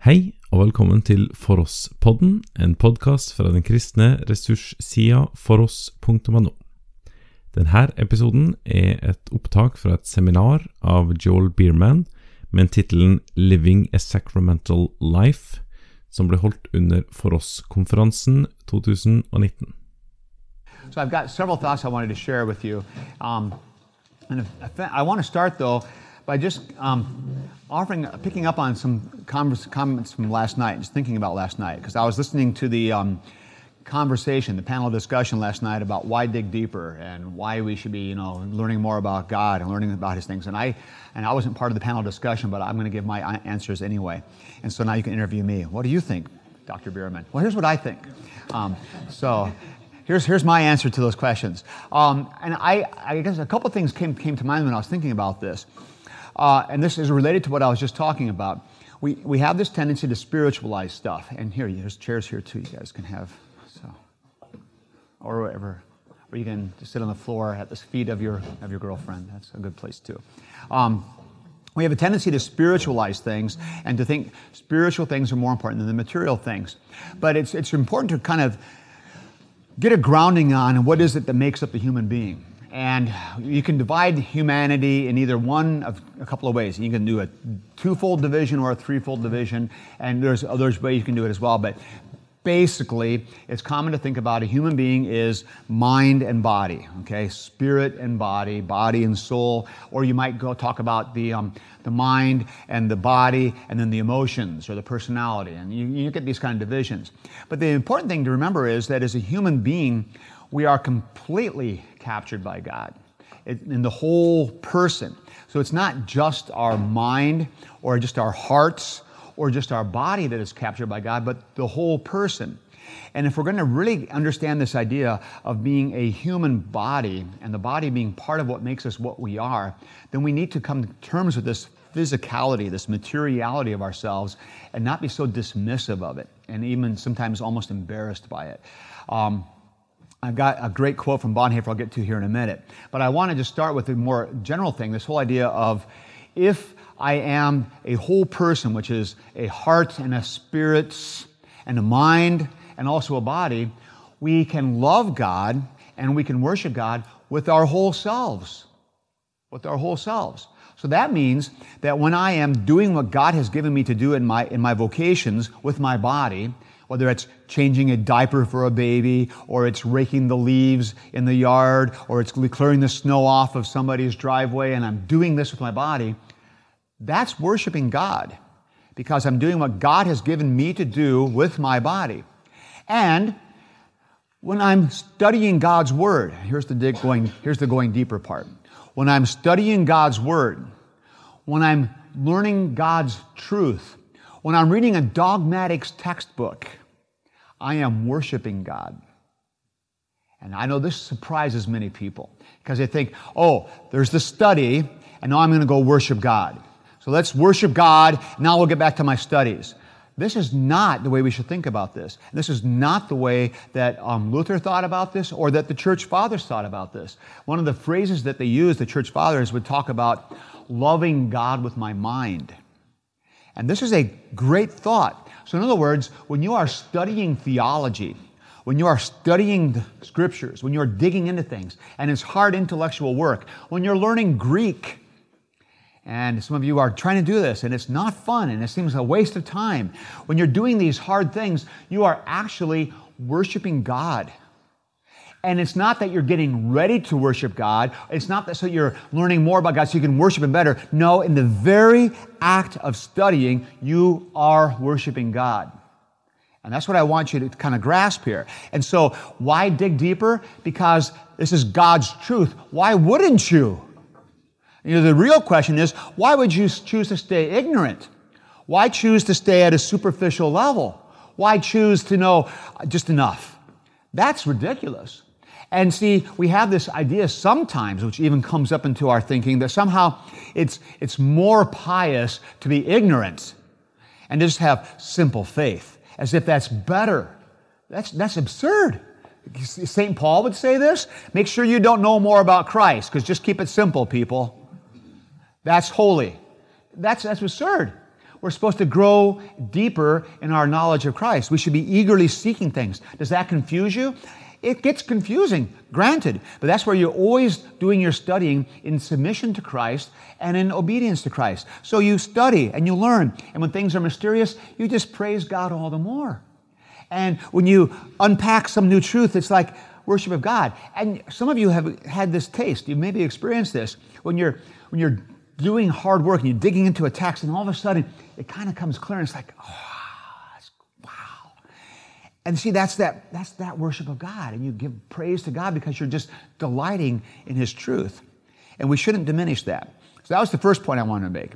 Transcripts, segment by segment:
Hei og velkommen til For oss-podden, en podkast fra den kristne ressurssida foross.no. Denne episoden er et opptak fra et seminar av Joel Bierman med tittelen Living a Sacramental Life, som ble holdt under For oss-konferansen 2019. So I've got several thoughts I wanted to share with you. Um, and I want to start though by just um, offering, picking up on some converse, comments from last night, just thinking about last night, because I was listening to the um, conversation, the panel discussion last night about why dig deeper and why we should be, you know, learning more about God and learning about His things. And I, and I wasn't part of the panel discussion, but I'm going to give my answers anyway. And so now you can interview me. What do you think, Dr. Biermann? Well, here's what I think. Um, so here's, here's my answer to those questions. Um, and I, I guess a couple things came, came to mind when I was thinking about this. Uh, and this is related to what I was just talking about. We, we have this tendency to spiritualize stuff. And here, there's chairs here too, you guys can have. So, or whatever. Or you can just sit on the floor at the feet of your, of your girlfriend. That's a good place too. Um, we have a tendency to spiritualize things and to think spiritual things are more important than the material things. But it's, it's important to kind of get a grounding on what is it that makes up the human being. And you can divide humanity in either one of a couple of ways. You can do a twofold division or a threefold division, and there's others ways you can do it as well. But basically, it's common to think about a human being is mind and body, okay? Spirit and body, body and soul. Or you might go talk about the, um, the mind and the body and then the emotions or the personality. And you, you get these kind of divisions. But the important thing to remember is that as a human being, we are completely captured by God in the whole person. So it's not just our mind or just our hearts or just our body that is captured by God, but the whole person. And if we're going to really understand this idea of being a human body and the body being part of what makes us what we are, then we need to come to terms with this physicality, this materiality of ourselves, and not be so dismissive of it, and even sometimes almost embarrassed by it. Um, I've got a great quote from Bonhoeffer I'll get to here in a minute. But I want to just start with a more general thing this whole idea of if I am a whole person, which is a heart and a spirit and a mind and also a body, we can love God and we can worship God with our whole selves. With our whole selves. So that means that when I am doing what God has given me to do in my, in my vocations with my body, whether it's changing a diaper for a baby, or it's raking the leaves in the yard, or it's clearing the snow off of somebody's driveway, and I'm doing this with my body, that's worshiping God because I'm doing what God has given me to do with my body. And when I'm studying God's Word, here's the dig going, here's the going deeper part. When I'm studying God's Word, when I'm learning God's truth, when I'm reading a dogmatics textbook, I am worshiping God. And I know this surprises many people because they think, oh, there's the study, and now I'm going to go worship God. So let's worship God, now we'll get back to my studies. This is not the way we should think about this. This is not the way that um, Luther thought about this or that the church fathers thought about this. One of the phrases that they used, the church fathers would talk about loving God with my mind. And this is a great thought so, in other words, when you are studying theology, when you are studying the scriptures, when you're digging into things, and it's hard intellectual work, when you're learning Greek, and some of you are trying to do this, and it's not fun, and it seems a waste of time. When you're doing these hard things, you are actually worshiping God. And it's not that you're getting ready to worship God. It's not that so you're learning more about God so you can worship Him better. No, in the very act of studying, you are worshiping God. And that's what I want you to kind of grasp here. And so, why dig deeper? Because this is God's truth. Why wouldn't you? You know, the real question is why would you choose to stay ignorant? Why choose to stay at a superficial level? Why choose to know uh, just enough? That's ridiculous. And see, we have this idea sometimes, which even comes up into our thinking, that somehow it's, it's more pious to be ignorant and just have simple faith, as if that's better. That's, that's absurd. St. Paul would say this make sure you don't know more about Christ, because just keep it simple, people. That's holy. That's, that's absurd. We're supposed to grow deeper in our knowledge of Christ. We should be eagerly seeking things. Does that confuse you? It gets confusing, granted, but that's where you're always doing your studying in submission to Christ and in obedience to Christ. So you study and you learn, and when things are mysterious, you just praise God all the more. And when you unpack some new truth, it's like worship of God. And some of you have had this taste. You maybe experienced this when you're when you're doing hard work and you're digging into a text, and all of a sudden it kind of comes clear, and it's like, oh. And see, that's that that's that worship of God, and you give praise to God because you're just delighting in His truth, and we shouldn't diminish that. So that was the first point I wanted to make.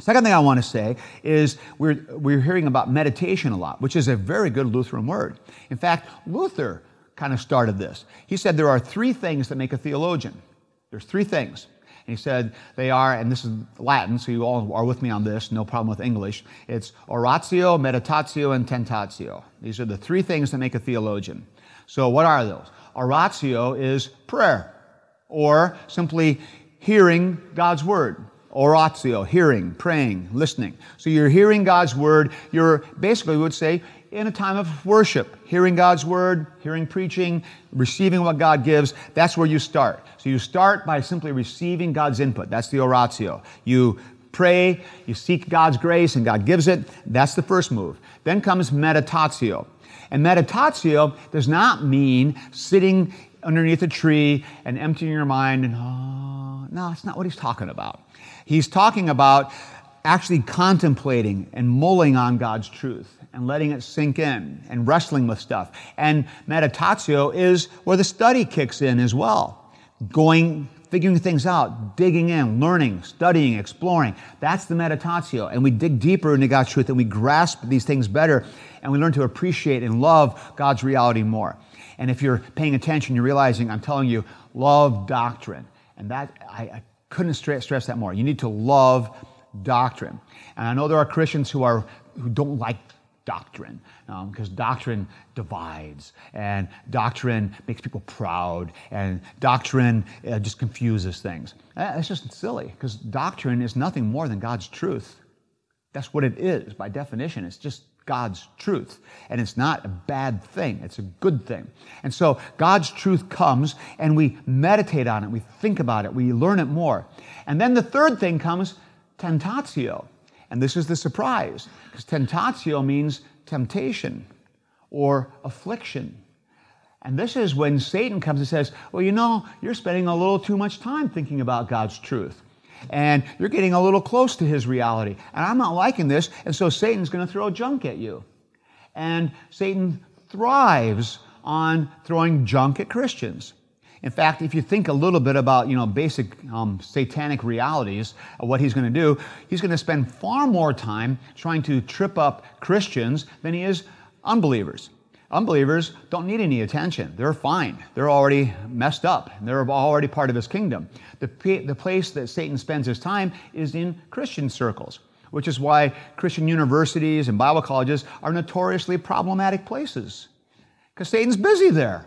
Second thing I want to say is we're, we're hearing about meditation a lot, which is a very good Lutheran word. In fact, Luther kind of started this. He said there are three things that make a theologian. There's three things. He said they are, and this is Latin, so you all are with me on this, no problem with English. It's oratio, meditatio, and tentatio. These are the three things that make a theologian. So what are those? Oratio is prayer, or simply hearing God's word. Oratio, hearing, praying, listening. So you're hearing God's word. You're basically, we would say, in a time of worship, hearing God's word, hearing preaching, receiving what God gives. That's where you start. So you start by simply receiving God's input. That's the oratio. You pray, you seek God's grace, and God gives it. That's the first move. Then comes meditatio. And meditatio does not mean sitting underneath a tree and emptying your mind and, oh, no, that's not what he's talking about. He's talking about actually contemplating and mulling on God's truth and letting it sink in and wrestling with stuff. And meditatio is where the study kicks in as well. Going, figuring things out, digging in, learning, studying, exploring. That's the meditatio. And we dig deeper into God's truth and we grasp these things better and we learn to appreciate and love God's reality more. And if you're paying attention, you're realizing I'm telling you, love doctrine. And that, I, I couldn't stress that more. You need to love doctrine. And I know there are Christians who are who don't like doctrine because um, doctrine divides and doctrine makes people proud and doctrine uh, just confuses things. That's just silly because doctrine is nothing more than God's truth. That's what it is by definition. It's just God's truth. And it's not a bad thing, it's a good thing. And so God's truth comes and we meditate on it, we think about it, we learn it more. And then the third thing comes tentatio. And this is the surprise, because tentatio means temptation or affliction. And this is when Satan comes and says, Well, you know, you're spending a little too much time thinking about God's truth and you're getting a little close to his reality. And I'm not liking this, and so Satan's going to throw junk at you. And Satan thrives on throwing junk at Christians. In fact, if you think a little bit about you know basic um, satanic realities of what he's going to do, he's going to spend far more time trying to trip up Christians than he is unbelievers. Unbelievers don't need any attention. They're fine. They're already messed up. They're already part of his kingdom. The, the place that Satan spends his time is in Christian circles, which is why Christian universities and Bible colleges are notoriously problematic places. Because Satan's busy there.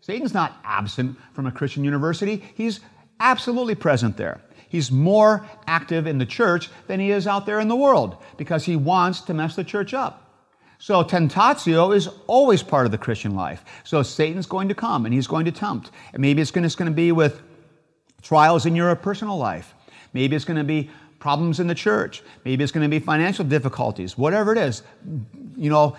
Satan's not absent from a Christian university, he's absolutely present there. He's more active in the church than he is out there in the world because he wants to mess the church up. So tentatio is always part of the Christian life. So Satan's going to come and he's going to tempt. And maybe it's going to, it's going to be with trials in your personal life. Maybe it's going to be problems in the church. Maybe it's going to be financial difficulties. Whatever it is, you know,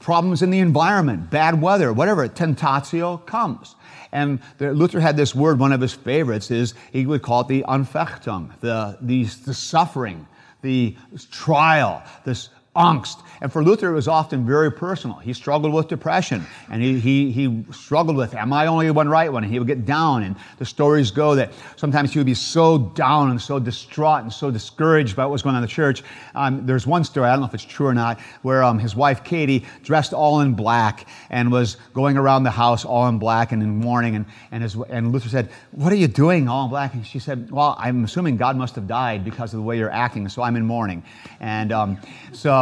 problems in the environment, bad weather, whatever, tentatio comes. And Luther had this word, one of his favorites is, he would call it the Anfechtung, the, the, the suffering, the trial, this angst. And for Luther, it was often very personal. He struggled with depression, and he, he, he struggled with, am I only one right one? And he would get down, and the stories go that sometimes he would be so down and so distraught and so discouraged by what was going on in the church. Um, there's one story, I don't know if it's true or not, where um, his wife Katie, dressed all in black, and was going around the house all in black and in mourning, and, and, his, and Luther said, what are you doing all in black? And she said, well, I'm assuming God must have died because of the way you're acting, so I'm in mourning. And um, so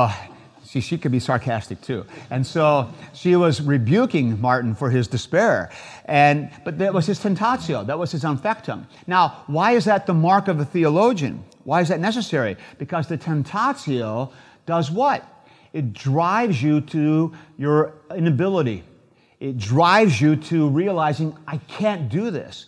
See, she could be sarcastic too. And so she was rebuking Martin for his despair. And, but that was his tentatio, that was his anfechtung. Now, why is that the mark of a theologian? Why is that necessary? Because the tentatio does what? It drives you to your inability. It drives you to realizing, I can't do this.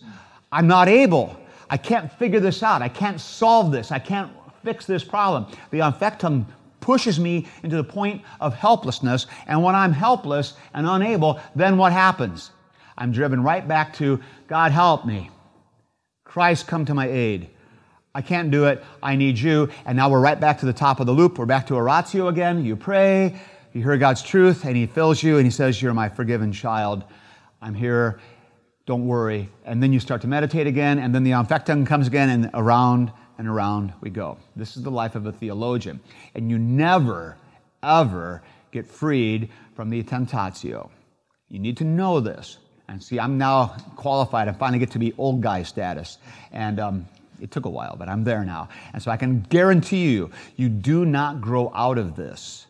I'm not able. I can't figure this out. I can't solve this. I can't fix this problem. The Anfechtung pushes me into the point of helplessness. And when I'm helpless and unable, then what happens? I'm driven right back to God help me. Christ come to my aid. I can't do it. I need you. And now we're right back to the top of the loop. We're back to oratio again. You pray, you hear God's truth, and He fills you, and He says, You're my forgiven child. I'm here. Don't worry. And then you start to meditate again, and then the Anfechtung comes again, and around and around we go. This is the life of a theologian. And you never, ever get freed from the tentatio. You need to know this. And see, I'm now qualified. I finally get to be old guy status. And um, it took a while, but I'm there now. And so I can guarantee you, you do not grow out of this.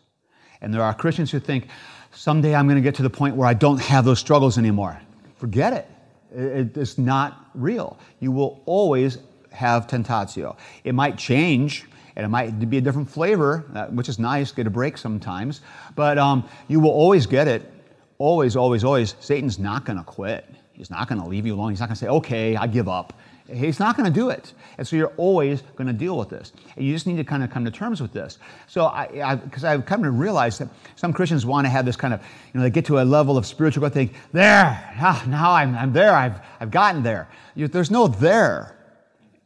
And there are Christians who think, someday I'm going to get to the point where I don't have those struggles anymore. Forget it. It's not real. You will always have tentatio. It might change, and it might be a different flavor, uh, which is nice, get a break sometimes, but um, you will always get it. Always, always, always. Satan's not going to quit. He's not going to leave you alone. He's not going to say, okay, I give up. He's not going to do it. And so you're always going to deal with this. And you just need to kind of come to terms with this. So I, because I've come to realize that some Christians want to have this kind of, you know, they get to a level of spiritual growth, think, there, ah, now I'm, I'm there, I've, I've gotten there. You, there's no there.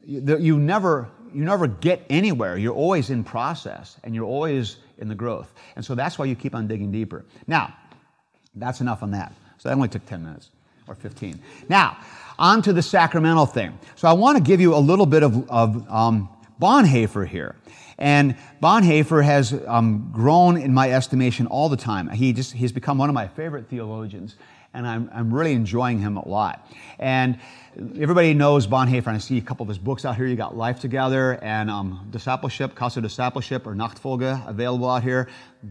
You, never, you never get anywhere. You're always in process and you're always in the growth. And so that's why you keep on digging deeper. Now, that's enough on that. So that only took 10 minutes or 15. Now, on to the sacramental thing. So I want to give you a little bit of, of um, Bonhoeffer here. And Bonhoeffer has um, grown in my estimation all the time. He just, he's become one of my favorite theologians, and I'm, I'm really enjoying him a lot. And everybody knows Bonhoeffer, I see a couple of his books out here. You got Life Together and um, Discipleship, Cost of Discipleship, or Nachfolge available out here.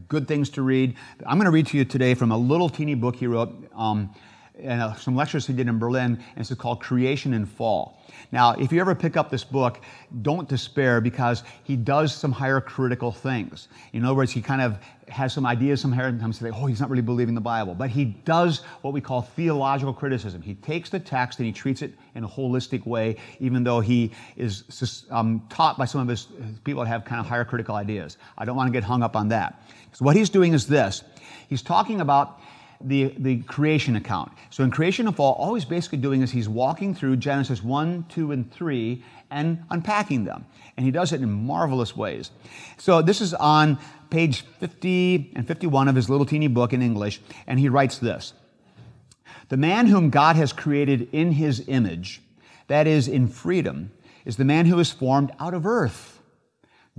Good things to read. I'm going to read to you today from a little teeny book he wrote. Um, and uh, some lectures he did in Berlin, and it's called Creation and Fall. Now, if you ever pick up this book, don't despair because he does some higher critical things. In other words, he kind of has some ideas, some times say, oh, he's not really believing the Bible. But he does what we call theological criticism. He takes the text and he treats it in a holistic way, even though he is um, taught by some of his people that have kind of higher critical ideas. I don't want to get hung up on that. So what he's doing is this. He's talking about the, the creation account. So in creation and fall, all he's basically doing is he's walking through Genesis 1, 2, and 3 and unpacking them. And he does it in marvelous ways. So this is on page 50 and 51 of his little teeny book in English, and he writes this The man whom God has created in his image, that is, in freedom, is the man who is formed out of earth.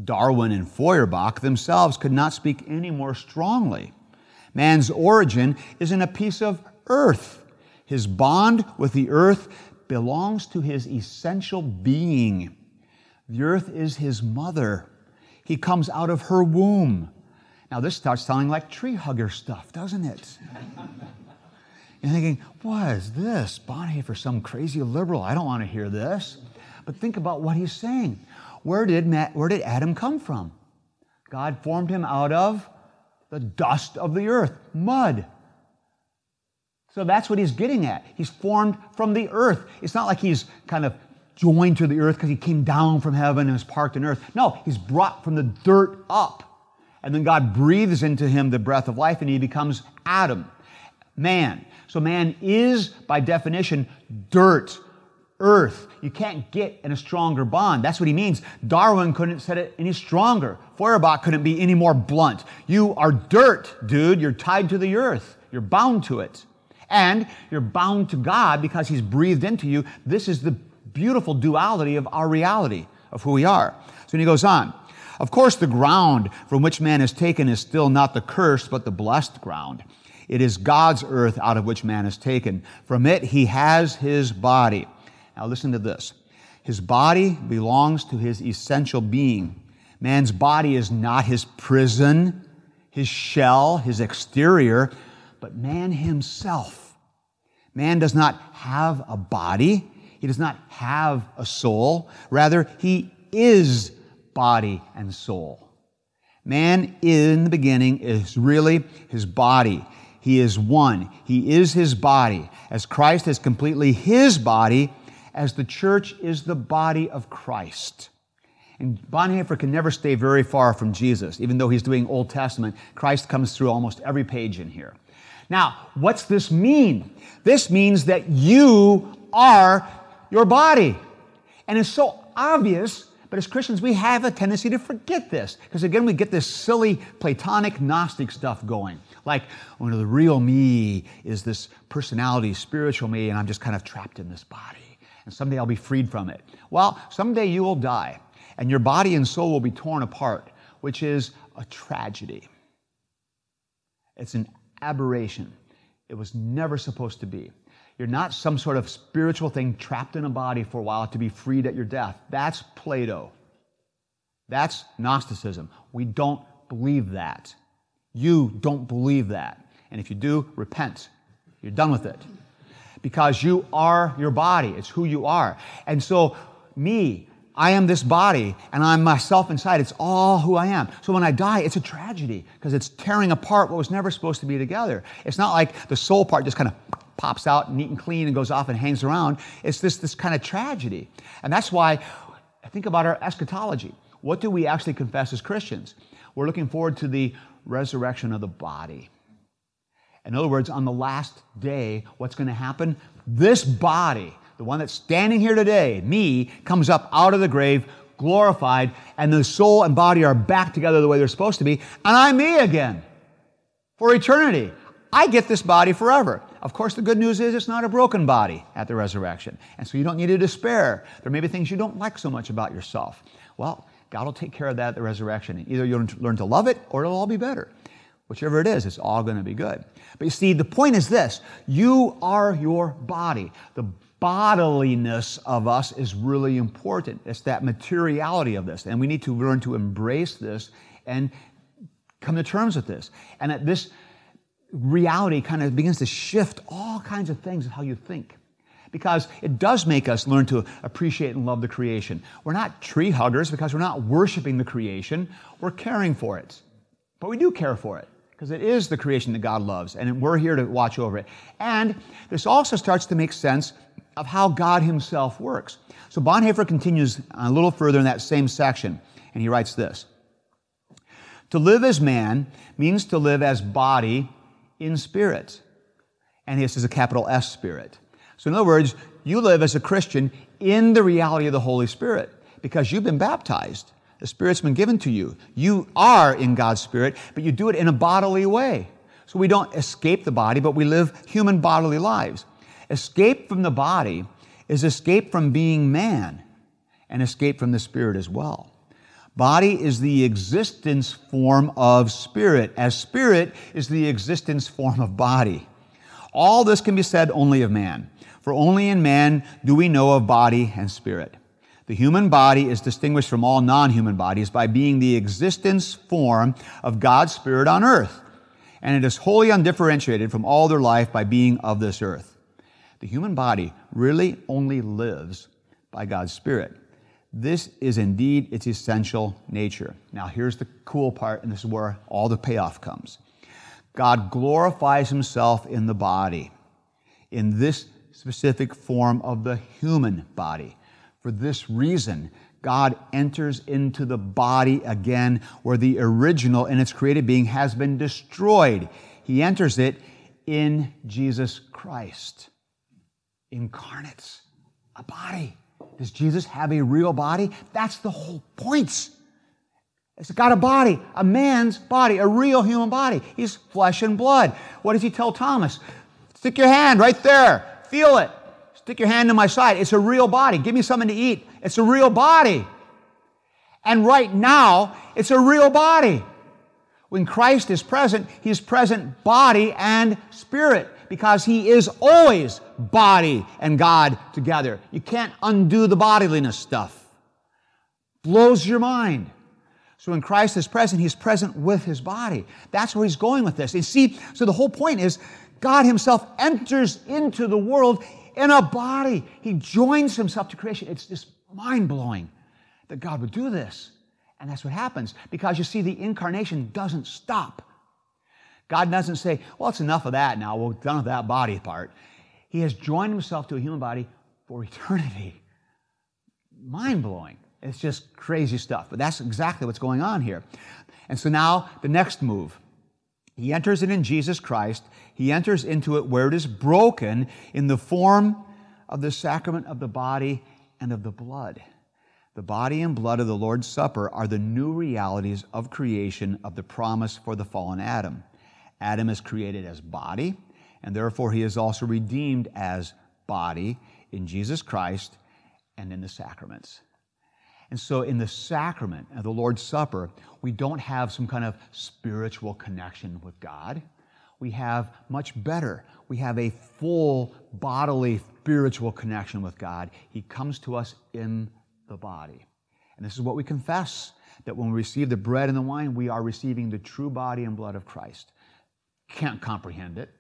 Darwin and Feuerbach themselves could not speak any more strongly. Man's origin is in a piece of earth. His bond with the earth belongs to his essential being. The earth is his mother. He comes out of her womb. Now, this starts sounding like tree hugger stuff, doesn't it? You're thinking, what is this? Bonhoeffer, some crazy liberal. I don't want to hear this. But think about what he's saying. Where did, Matt, where did Adam come from? God formed him out of the dust of the earth, mud. So that's what he's getting at. He's formed from the earth. It's not like he's kind of joined to the earth because he came down from heaven and was parked in earth. No, he's brought from the dirt up. And then God breathes into him the breath of life and he becomes Adam, man. So man is, by definition, dirt earth. You can't get in a stronger bond. That's what he means. Darwin couldn't said it any stronger. Feuerbach couldn't be any more blunt. You are dirt, dude. You're tied to the earth. You're bound to it. And you're bound to God because he's breathed into you. This is the beautiful duality of our reality, of who we are. So he goes on. Of course, the ground from which man is taken is still not the cursed, but the blessed ground. It is God's earth out of which man is taken. From it he has his body. Now listen to this. His body belongs to his essential being. Man's body is not his prison, his shell, his exterior, but man himself. Man does not have a body. He does not have a soul. Rather, he is body, and soul. Man in the beginning is really his body. He is one. He is his body. As Christ is completely his body, as the church is the body of Christ. And Bonhoeffer can never stay very far from Jesus. Even though he's doing Old Testament, Christ comes through almost every page in here. Now, what's this mean? This means that you are your body. And it's so obvious, but as Christians, we have a tendency to forget this. Because again, we get this silly Platonic Gnostic stuff going. Like, oh, the real me is this personality, spiritual me, and I'm just kind of trapped in this body. And someday I'll be freed from it. Well, someday you will die, and your body and soul will be torn apart, which is a tragedy. It's an aberration. It was never supposed to be. You're not some sort of spiritual thing trapped in a body for a while to be freed at your death. That's Plato. That's Gnosticism. We don't believe that. You don't believe that. And if you do, repent. You're done with it. Because you are your body, it's who you are. And so, me, I am this body and I'm myself inside. It's all who I am. So when I die, it's a tragedy because it's tearing apart what was never supposed to be together. It's not like the soul part just kind of pops out neat and clean and goes off and hangs around. It's this, this kind of tragedy. And that's why I think about our eschatology. What do we actually confess as Christians? We're looking forward to the resurrection of the body. In other words, on the last day, what's going to happen? This body, the one that's standing here today, me, comes up out of the grave, glorified, and the soul and body are back together the way they're supposed to be, and I'm me again for eternity. I get this body forever. Of course, the good news is it's not a broken body at the resurrection. And so you don't need to despair. There may be things you don't like so much about yourself. Well, God will take care of that at the resurrection. Either you'll learn to love it or it'll all be better. Whichever it is, it's all going to be good. But you see, the point is this you are your body. The bodiliness of us is really important. It's that materiality of this. And we need to learn to embrace this and come to terms with this. And at this reality kind of begins to shift all kinds of things of how you think. Because it does make us learn to appreciate and love the creation. We're not tree huggers because we're not worshiping the creation, we're caring for it. But we do care for it because it is the creation that God loves, and we're here to watch over it. And this also starts to make sense of how God Himself works. So Bonhoeffer continues a little further in that same section, and he writes this To live as man means to live as body in spirit. And this is a capital S spirit. So, in other words, you live as a Christian in the reality of the Holy Spirit because you've been baptized. The Spirit's been given to you. You are in God's Spirit, but you do it in a bodily way. So we don't escape the body, but we live human bodily lives. Escape from the body is escape from being man and escape from the Spirit as well. Body is the existence form of spirit, as spirit is the existence form of body. All this can be said only of man, for only in man do we know of body and spirit. The human body is distinguished from all non human bodies by being the existence form of God's Spirit on earth, and it is wholly undifferentiated from all their life by being of this earth. The human body really only lives by God's Spirit. This is indeed its essential nature. Now, here's the cool part, and this is where all the payoff comes. God glorifies himself in the body, in this specific form of the human body. For this reason, God enters into the body again where the original in its created being has been destroyed. He enters it in Jesus Christ, incarnates a body. Does Jesus have a real body? That's the whole point. It's got a body, a man's body, a real human body. He's flesh and blood. What does he tell Thomas? Stick your hand right there. Feel it. Stick your hand in my side. It's a real body. Give me something to eat. It's a real body. And right now, it's a real body. When Christ is present, He's present body and spirit because He is always body and God together. You can't undo the bodiliness stuff. Blows your mind. So when Christ is present, He's present with His body. That's where He's going with this. You see, so the whole point is God Himself enters into the world in a body. He joins Himself to creation. It's just mind blowing that God would do this. And that's what happens because you see, the incarnation doesn't stop. God doesn't say, well, it's enough of that now. We're done with that body part. He has joined himself to a human body for eternity. Mind blowing. It's just crazy stuff. But that's exactly what's going on here. And so now the next move. He enters it in Jesus Christ. He enters into it where it is broken in the form of the sacrament of the body and of the blood. The body and blood of the Lord's Supper are the new realities of creation of the promise for the fallen Adam. Adam is created as body, and therefore he is also redeemed as body in Jesus Christ and in the sacraments. And so, in the sacrament of the Lord's Supper, we don't have some kind of spiritual connection with God. We have much better. We have a full bodily spiritual connection with God. He comes to us in the body. And this is what we confess that when we receive the bread and the wine, we are receiving the true body and blood of Christ. Can't comprehend it,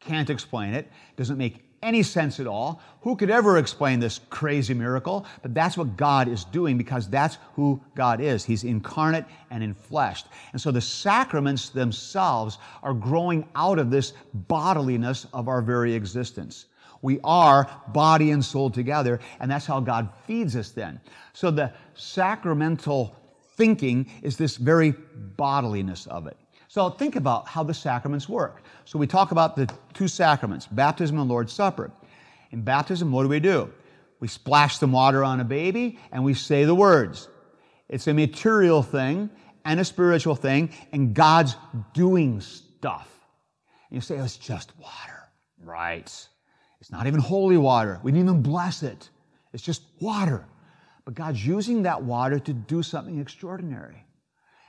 can't explain it, doesn't make any sense at all. Who could ever explain this crazy miracle? But that's what God is doing because that's who God is. He's incarnate and infleshed. And so the sacraments themselves are growing out of this bodiliness of our very existence. We are body and soul together, and that's how God feeds us then. So the sacramental thinking is this very bodiliness of it. So think about how the sacraments work. So we talk about the two sacraments, baptism and Lord's Supper. In baptism, what do we do? We splash some water on a baby and we say the words. It's a material thing and a spiritual thing, and God's doing stuff. And you say, oh, it's just water. Right. It's not even holy water. We didn't even bless it. It's just water. But God's using that water to do something extraordinary.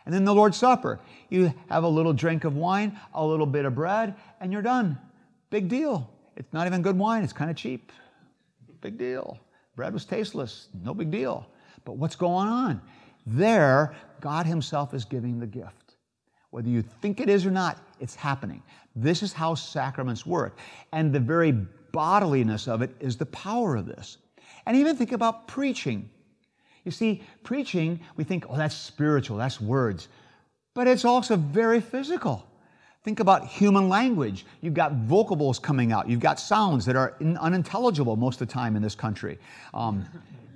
And then the Lord's Supper. You have a little drink of wine, a little bit of bread, and you're done. Big deal. It's not even good wine, it's kind of cheap. Big deal. Bread was tasteless, no big deal. But what's going on? There, God Himself is giving the gift. Whether you think it is or not, it's happening. This is how sacraments work. And the very bodiliness of it is the power of this. And even think about preaching. You see, preaching, we think, oh, that's spiritual, that's words. But it's also very physical. Think about human language. You've got vocables coming out. You've got sounds that are unintelligible most of the time in this country, um,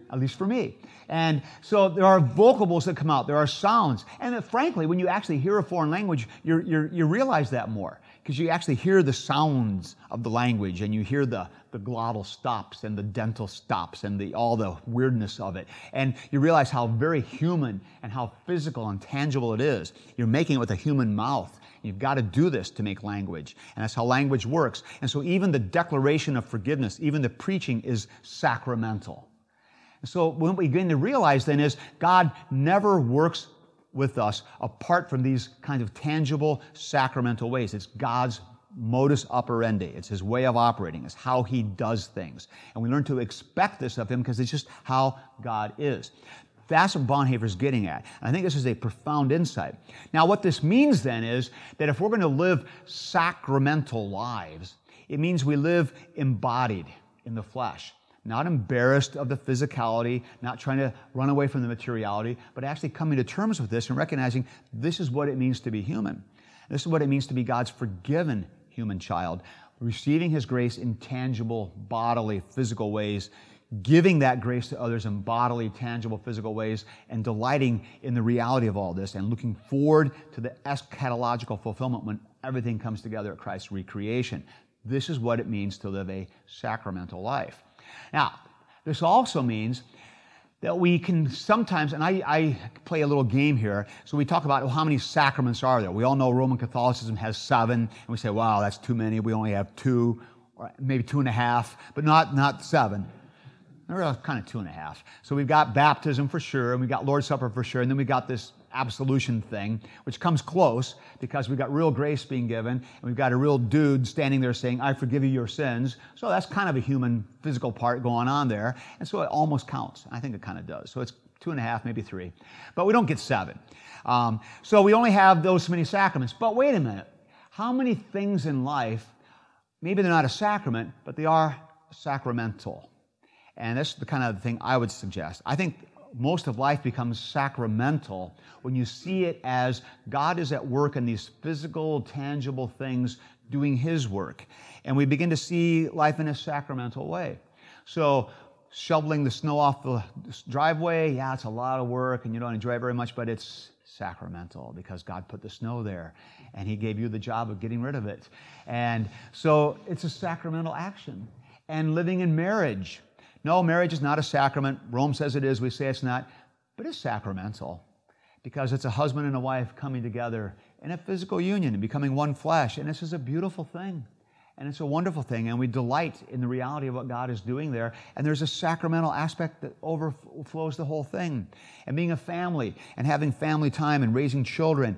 at least for me. And so there are vocables that come out. There are sounds. And uh, frankly, when you actually hear a foreign language, you you realize that more because you actually hear the sounds of the language and you hear the, the glottal stops and the dental stops and the, all the weirdness of it. And you realize how very human and how physical and tangible it is. You're making it with a human mouth. You've got to do this to make language. And that's how language works. And so even the declaration of forgiveness, even the preaching is sacramental. And so what we begin to realize then is God never works with us apart from these kinds of tangible sacramental ways. It's God's modus operandi. It's his way of operating. It's how he does things. And we learn to expect this of him because it's just how God is. That's what Bonhoeffer's getting at. And I think this is a profound insight. Now, what this means then is that if we're going to live sacramental lives, it means we live embodied in the flesh not embarrassed of the physicality, not trying to run away from the materiality, but actually coming to terms with this and recognizing this is what it means to be human. This is what it means to be God's forgiven human child, receiving His grace in tangible, bodily, physical ways, giving that grace to others in bodily, tangible, physical ways, and delighting in the reality of all this and looking forward to the eschatological fulfillment when everything comes together at Christ's recreation. This is what it means to live a sacramental life. Now, this also means that we can sometimes, and I, I, play a little game here. So we talk about well, how many sacraments are there. We all know Roman Catholicism has seven, and we say, wow, that's too many. We only have two, or maybe two and a half, but not, not seven. They're kind of two and a half. So we've got baptism for sure, and we've got Lord's Supper for sure, and then we've got this absolution thing, which comes close because we've got real grace being given, and we've got a real dude standing there saying, I forgive you your sins. So that's kind of a human physical part going on there. And so it almost counts. I think it kind of does. So it's two and a half, maybe three. But we don't get seven. Um, so we only have those many sacraments. But wait a minute. How many things in life, maybe they're not a sacrament, but they are sacramental? And that's the kind of thing I would suggest. I think most of life becomes sacramental when you see it as God is at work in these physical, tangible things doing His work. And we begin to see life in a sacramental way. So, shoveling the snow off the driveway, yeah, it's a lot of work and you don't enjoy it very much, but it's sacramental because God put the snow there and He gave you the job of getting rid of it. And so it's a sacramental action. And living in marriage. No, marriage is not a sacrament. Rome says it is, we say it's not, but it's sacramental because it's a husband and a wife coming together in a physical union and becoming one flesh. And this is a beautiful thing. And it's a wonderful thing, and we delight in the reality of what God is doing there. And there's a sacramental aspect that overflows the whole thing. And being a family and having family time and raising children,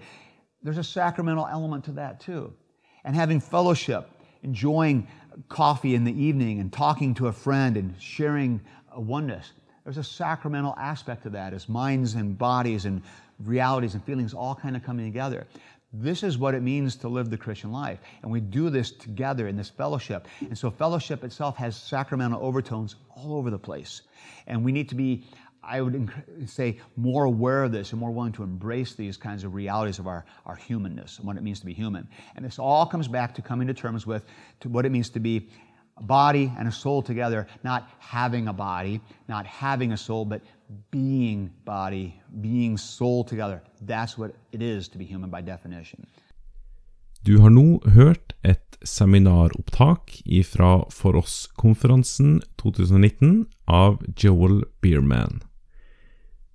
there's a sacramental element to that too. And having fellowship, enjoying coffee in the evening and talking to a friend and sharing a oneness. There's a sacramental aspect to that as minds and bodies and realities and feelings all kind of coming together. This is what it means to live the Christian life. And we do this together in this fellowship. And so, fellowship itself has sacramental overtones all over the place. And we need to be, I would say, more aware of this and more willing to embrace these kinds of realities of our, our humanness and what it means to be human. And this all comes back to coming to terms with to what it means to be a body and a soul together, not having a body, not having a soul, but being body, being soul together. That's what it is to be human by definition. Du har nå hørt et seminaropptak fra For oss-konferansen 2019 av Joel Biermann.